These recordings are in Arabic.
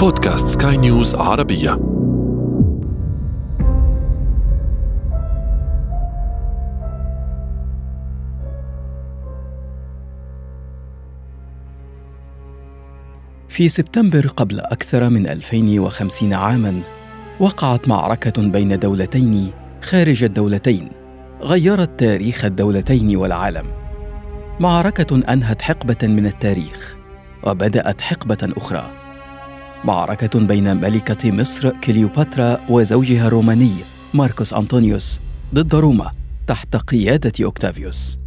بودكاست سكاي نيوز عربية. في سبتمبر قبل أكثر من 2050 عاماً وقعت معركة بين دولتين خارج الدولتين غيرت تاريخ الدولتين والعالم. معركة أنهت حقبة من التاريخ وبدأت حقبة أخرى. معركة بين ملكة مصر كليوباترا وزوجها الروماني ماركوس أنطونيوس ضد روما تحت قيادة أوكتافيوس.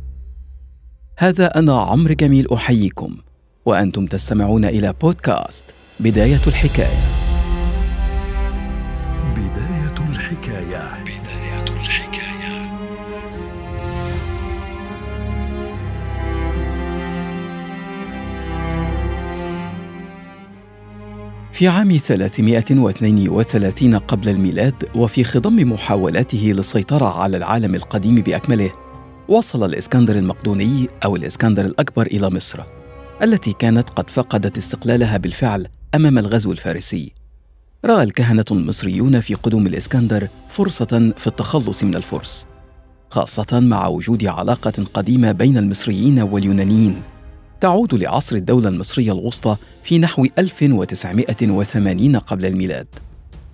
هذا أنا عمرو جميل أحييكم وأنتم تستمعون إلى بودكاست بداية الحكاية. في عام 332 قبل الميلاد وفي خضم محاولاته للسيطرة على العالم القديم بأكمله وصل الإسكندر المقدوني أو الإسكندر الأكبر إلى مصر التي كانت قد فقدت استقلالها بالفعل أمام الغزو الفارسي. رأى الكهنة المصريون في قدوم الإسكندر فرصة في التخلص من الفرس خاصة مع وجود علاقة قديمة بين المصريين واليونانيين. تعود لعصر الدولة المصرية الوسطى في نحو 1980 قبل الميلاد.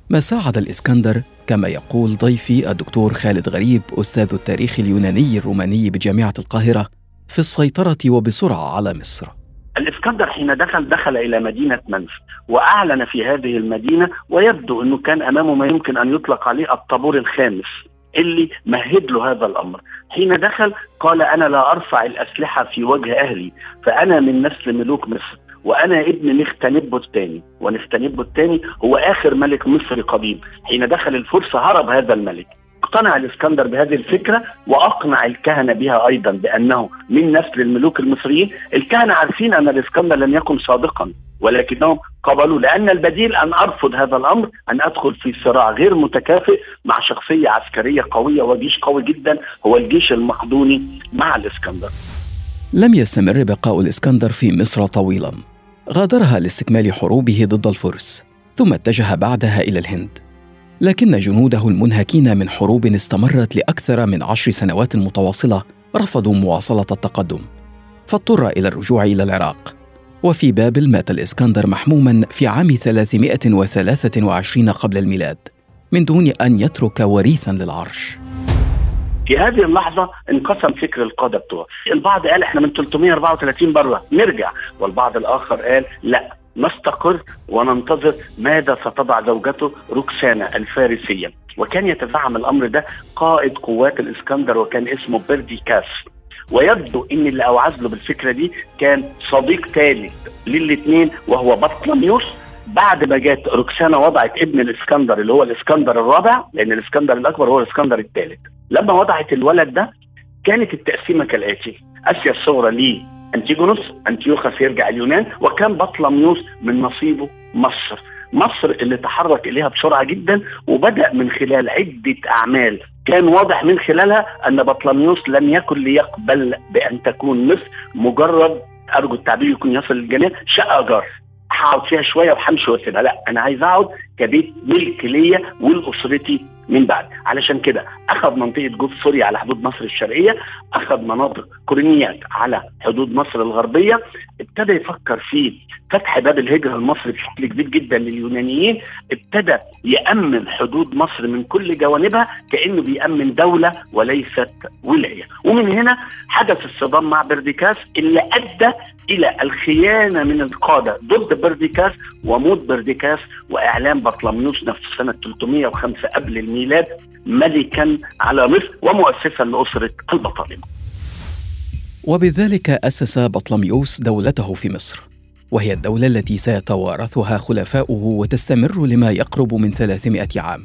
ما ساعد الإسكندر كما يقول ضيفي الدكتور خالد غريب أستاذ التاريخ اليوناني الروماني بجامعة القاهرة في السيطرة وبسرعة على مصر. الإسكندر حين دخل دخل إلى مدينة منف وأعلن في هذه المدينة ويبدو إنه كان أمامه ما يمكن أن يطلق عليه الطابور الخامس. اللي مهد له هذا الأمر. حين دخل قال أنا لا أرفع الأسلحة في وجه أهلي فأنا من نسل ملوك مصر وأنا ابن نختنبو الثاني ونختنبو الثاني هو آخر ملك مصري قديم حين دخل الفرس هرب هذا الملك. اقتنع الإسكندر بهذه الفكرة وأقنع الكهنة بها أيضا بأنه من نسل الملوك المصريين، الكهنة عارفين أن الإسكندر لم يكن صادقا ولكنهم قبلوا لأن البديل أن أرفض هذا الأمر أن أدخل في صراع غير متكافئ مع شخصية عسكرية قوية وجيش قوي جدا هو الجيش المقدوني مع الإسكندر. لم يستمر بقاء الإسكندر في مصر طويلا. غادرها لاستكمال حروبه ضد الفرس، ثم اتجه بعدها إلى الهند. لكن جنوده المنهكين من حروب استمرت لأكثر من عشر سنوات متواصلة رفضوا مواصلة التقدم فاضطر إلى الرجوع إلى العراق. وفي بابل مات الإسكندر محموما في عام 323 قبل الميلاد من دون أن يترك وريثا للعرش. في هذه اللحظة انقسم فكر القادة بتوعه. البعض قال إحنا من 334 بره نرجع. والبعض الآخر قال لا. نستقر وننتظر ماذا ستضع زوجته روكسانا الفارسية. وكان يتزعم الأمر ده قائد قوات الإسكندر وكان اسمه برديكاس ويبدو إن اللي أوعز له بالفكرة دي كان صديق ثالث للاثنين وهو بطلميوس بعد ما جت روكسانا وضعت ابن الإسكندر اللي هو الإسكندر الرابع لأن الإسكندر الأكبر هو الإسكندر الثالث لما وضعت الولد ده كانت التقسيمة كالآتي. أسيا الصغرى ليه انتيجونوس انتيوخس يرجع اليونان وكان بطلميوس من نصيبه مصر. مصر اللي تحرك إليها بسرعة جدا وبدأ من خلال عدة أعمال. كان واضح من خلالها أن بطلميوس لم يكن ليقبل بأن تكون مصر مجرد أرجو التعبير يكون يصل للجميع شقه جار هقعد فيها شوية وهمشي وأسيبها. لا أنا عايز أقعد كبيت ملك ليا ولاسرتي من بعد. علشان كده أخذ منطقة جوف سوريا على حدود مصر الشرقية أخذ مناطق كورنيات على حدود مصر الغربية ابتدى يفكر في فتح باب الهجرة المصري بشكل كبير جدا لليونانيين ابتدى يأمن حدود مصر من كل جوانبها كأنه بيأمن دولة وليست ولاية. ومن هنا حدث الصدام مع برديكاس اللي أدى إلى الخيانة من القادة ضد برديكاس وموت برديكاس وإعلان بطلميوس نفسه سنة 305 قبل الميلاد ملكا على مصر ومؤسسا لأسرة البطالمه. وبذلك أسس بطلميوس دولته في مصر وهي الدولة التي سيتوارثها خلفاؤه وتستمر لما يقرب من 300 عام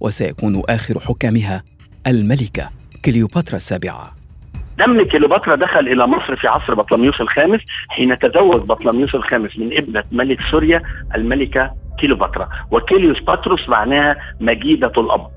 وسيكون آخر حكامها الملكة كليوباترا السابعة دم كليوباترا دخل إلى مصر في عصر بطلميوس الخامس حين تزوج بطلميوس الخامس من ابنة ملك سوريا الملكة كليوباترا. وكيليوس باتروس معناها مجيدة الأب.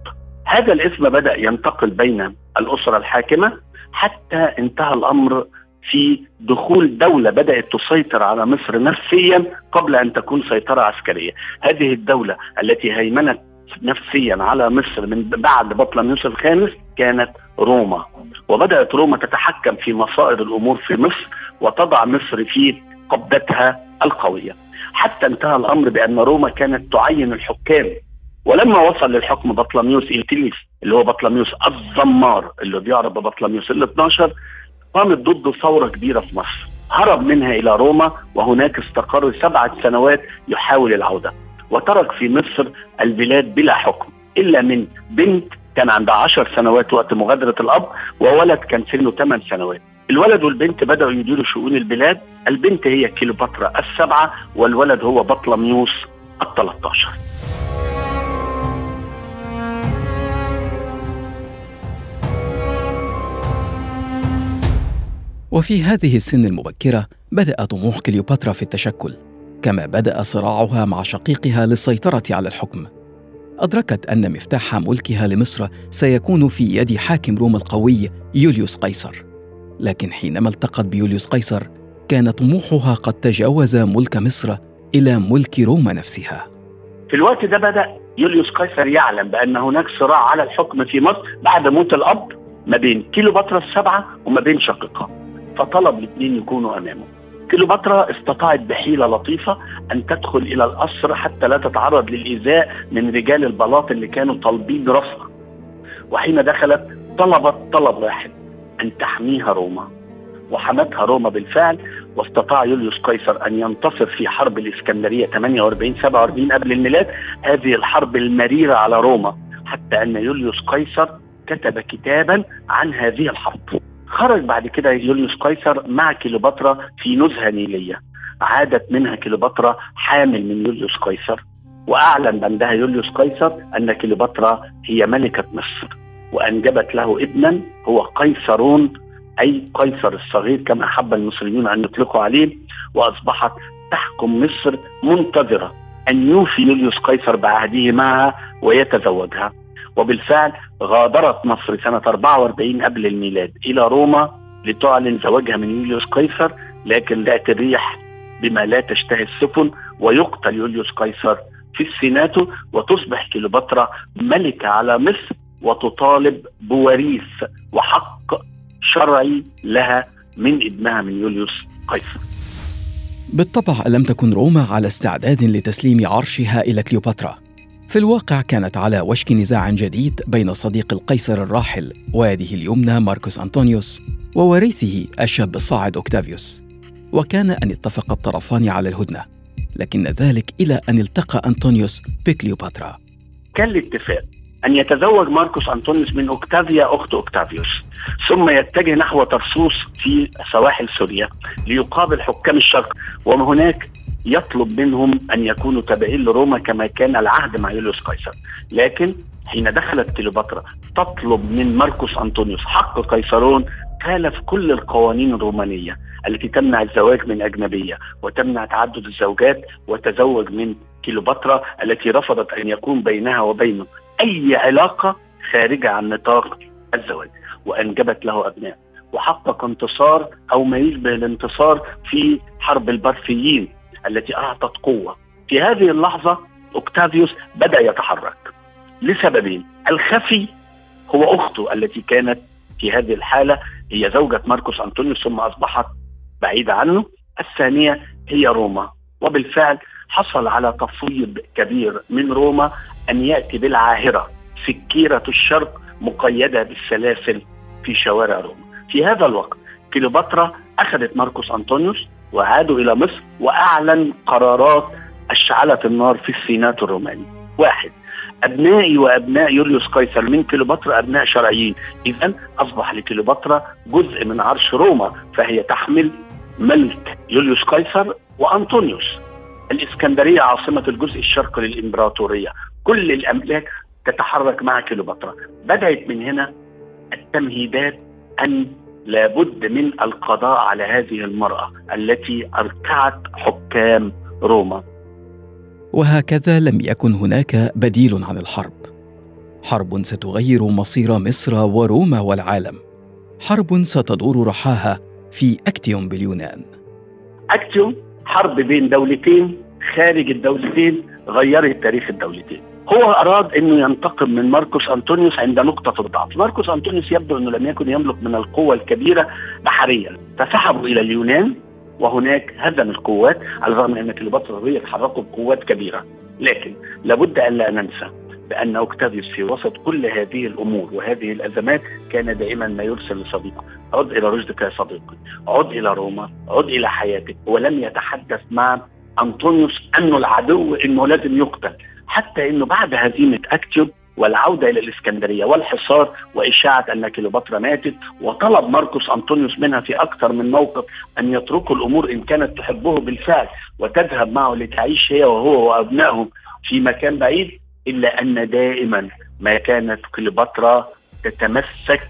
هذا الاسم بدأ ينتقل بين الأسرة الحاكمة حتى انتهى الأمر في دخول دولة بدأت تسيطر على مصر نفسيا قبل أن تكون سيطرة عسكرية. هذه الدولة التي هيمنت نفسيا على مصر من بعد بطلميوس الخامس كانت روما. وبدأت روما تتحكم في مصائر الأمور في مصر وتضع مصر في قبضتها القوية. حتى انتهى الأمر بأن روما كانت تعين الحكام. ولما وصل للحكم بطلميوس إلتيليس اللي هو بطلميوس الزمار اللي بيعرف ببطلميوس ال 12 قامت ضده ثورة كبيرة في مصر. هرب منها إلى روما وهناك استقر سبعة سنوات يحاول العودة. وترك في مصر البلاد بلا حكم إلا من بنت كان عندها عشر سنوات وقت مغادرة الأب وولد كان سنه ثمان سنوات. الولد والبنت بدأوا يديروا شؤون البلاد. البنت هي كيلوباترا السبعة والولد هو بطلميوس الثلاثة وفي هذه السن المبكرة بدأ طموح كليوباترا في التشكل كما بدأ صراعها مع شقيقها للسيطرة على الحكم. أدركت أن مفتاح ملكها لمصر سيكون في يد حاكم روما القوي يوليوس قيصر. لكن حينما التقت بيوليوس قيصر كان طموحها قد تجاوز ملك مصر إلى ملك روما نفسها. في الوقت ده بدأ يوليوس قيصر يعلم بأن هناك صراع على الحكم في مصر بعد موت الأب ما بين كيلوباترا السبعة وما بين شقيقها فطلب الاثنين يكونوا أمامه. كليوباترا استطاعت بحيلة لطيفة أن تدخل إلى القصر حتى لا تتعرض للإيذاء من رجال البلاط اللي كانوا طالبين رفضها وحين دخلت طلبت طلب واحد أن تحميها روما. وحمتها روما بالفعل واستطاع يوليوس قيصر أن ينتصر في حرب الإسكندرية 48 47 قبل الميلاد. هذه الحرب المريرة على روما حتى أن يوليوس قيصر كتب كتابا عن هذه الحرب. خرج بعد كده يوليوس قيصر مع كليوباترا في نزهة نيلية. عادت منها كليوباترا حامل من يوليوس قيصر وأعلن بعدها يوليوس قيصر أن كليوباترا هي ملكة مصر وأنجبت له ابنا هو قيصرون أي قيصر الصغير كما أحب المصريون أن يطلقوا عليه وأصبحت تحكم مصر منتظرة أن يوفي يوليوس قيصر بعهده معها ويتزوجها. وبالفعل غادرت مصر سنة 44 قبل الميلاد إلى روما لتعلن زواجها من يوليوس قيصر لكن لا الريح بما لا تشتهي السفن ويقتل يوليوس قيصر في السيناتو وتصبح كليوباترا ملكة على مصر وتطالب بوريث وحق شرعي لها من ابنها من يوليوس قيصر. بالطبع لم تكن روما على استعداد لتسليم عرشها إلى كليوباترا. في الواقع كانت على وشك نزاع جديد بين صديق القيصر الراحل ويده اليمنى ماركوس أنطونيوس ووريثه الشاب الصاعد أوكتافيوس. وكان أن اتفق الطرفان على الهدنة لكن ذلك إلى أن التقى أنطونيوس بكليوباترا. كان الاتفاق أن يتزوج ماركوس أنطونيوس من أوكتافيا أخت أوكتافيوس ثم يتجه نحو طرسوس في سواحل سوريا ليقابل حكام الشرق وهناك يطلب منهم أن يكونوا تابعين لروما كما كان العهد مع يوليوس قيصر. لكن حين دخلت كليوباترا تطلب من ماركوس أنطونيوس حق قيصرون خالف كل القوانين الرومانية التي تمنع الزواج من أجنبية وتمنع تعدد الزوجات وتزوج من كليوباترا التي رفضت أن يكون بينها وبينه أي علاقة خارجة عن نطاق الزواج وأنجبت له أبناء. وحقق انتصار أو ما يشبه الانتصار في حرب البرفيين. التي أعطت قوة. في هذه اللحظة أوكتافيوس بدأ يتحرك. لسببين الخفي هو أخته التي كانت في هذه الحالة هي زوجة ماركوس أنطونيوس ثم أصبحت بعيدة عنه. الثانية هي روما. وبالفعل حصل على تفويض كبير من روما أن يأتي بالعاهرة سكيرة الشرق مقيدة بالسلاسل في شوارع روما. في هذا الوقت كليوباترا أخذت ماركوس أنطونيوس وعادوا إلى مصر وأعلن قرارات أشعلت النار في السينات الروماني واحد أبنائي وأبناء يوليوس قيصر من كليوباترا أبناء شرعيين. إذا أصبح لكليوباترا جزء من عرش روما فهي تحمل ملك يوليوس قيصر وأنطونيوس. الإسكندرية عاصمة الجزء الشرقي للإمبراطورية. كل الأملاك تتحرك مع كليوباترا. بدأت من هنا التمهيدات أن لابد من القضاء على هذه المرأة التي أركعت حكام روما. وهكذا لم يكن هناك بديل عن الحرب. حرب ستغير مصير مصر وروما والعالم. حرب ستدور رحاها في أكتيوم باليونان. أكتيوم حرب بين دولتين خارج الدولتين غيرت تاريخ الدولتين. هو أراد إنه ينتقم من ماركوس أنطونيوس عند نقطة الضعف، ماركوس أنطونيوس يبدو إنه لم يكن يملك من القوة الكبيرة بحريا، فسحبوا إلى اليونان وهناك هدم القوات على الرغم أن كليوباترا هي تحركوا بقوات كبيرة، لكن لابد أن لا ننسى بأن أوكتافيوس في وسط كل هذه الأمور وهذه الأزمات كان دائما ما يرسل لصديقه، عد إلى رشدك يا صديقي، عد إلى روما، عد إلى حياتك، ولم يتحدث مع أنطونيوس انه العدو انه لازم يقتل، حتى إنه بعد هزيمة اكتيوب والعودة إلى الإسكندرية والحصار وإشاعة أن كليوباترا ماتت وطلب ماركوس أنطونيوس منها في أكثر من موقف أن يتركوا الأمور إن كانت تحبه بالفعل وتذهب معه لتعيش هي وهو وابنائه في مكان بعيد إلا أن دائما ما كانت كليوباترا تتمسك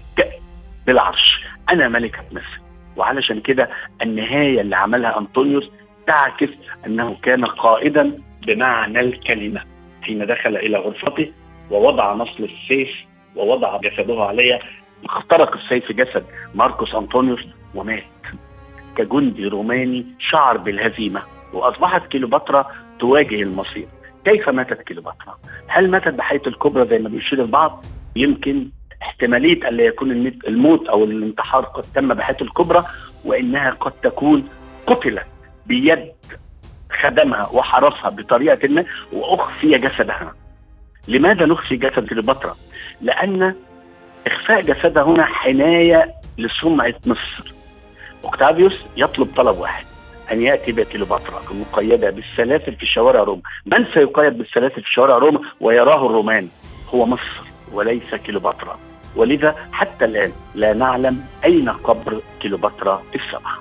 بالعرش. أنا ملكه مصر وعلشان كده النهاية اللي عملها أنطونيوس تعكس أنه كان قائدا بمعنى الكلمة. حين دخل إلى غرفته ووضع نصل السيف ووضع جسده عليه اخترق السيف جسد ماركوس أنطونيوس ومات كجندي روماني شعر بالهزيمة وأصبحت كيلوباترا تواجه المصير كيف ماتت كيلوباترا؟ هل ماتت بحيث الكبرى زي ما بيشير البعض؟ يمكن احتمالية أن يكون الموت أو الانتحار قد تم بحيث الكبرى وإنها قد تكون قتلت بيد خدمها وحرسها بطريقة ما وأخفي جسدها. لماذا نخفي جسد كليوباترا؟ لأن إخفاء جسدها هنا حماية لسمعة مصر. أوكتافيوس يطلب طلب واحد أن يأتي بكليوباترا المقيدة بالسلاسل في شوارع روما، من سيقيد بالسلاسل في شوارع روما ويراه الرومان؟ هو مصر وليس كليوباترا، ولذا حتى الآن لا نعلم أين قبر كليوباترا السبعه.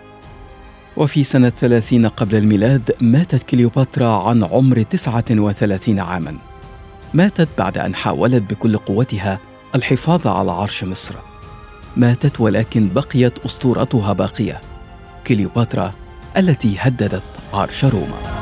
وفي سنة 30 قبل الميلاد ماتت كليوباترا عن عمر 39 عاما. ماتت بعد أن حاولت بكل قوتها الحفاظ على عرش مصر. ماتت ولكن بقيت أسطورتها باقية كليوباترا التي هددت عرش روما.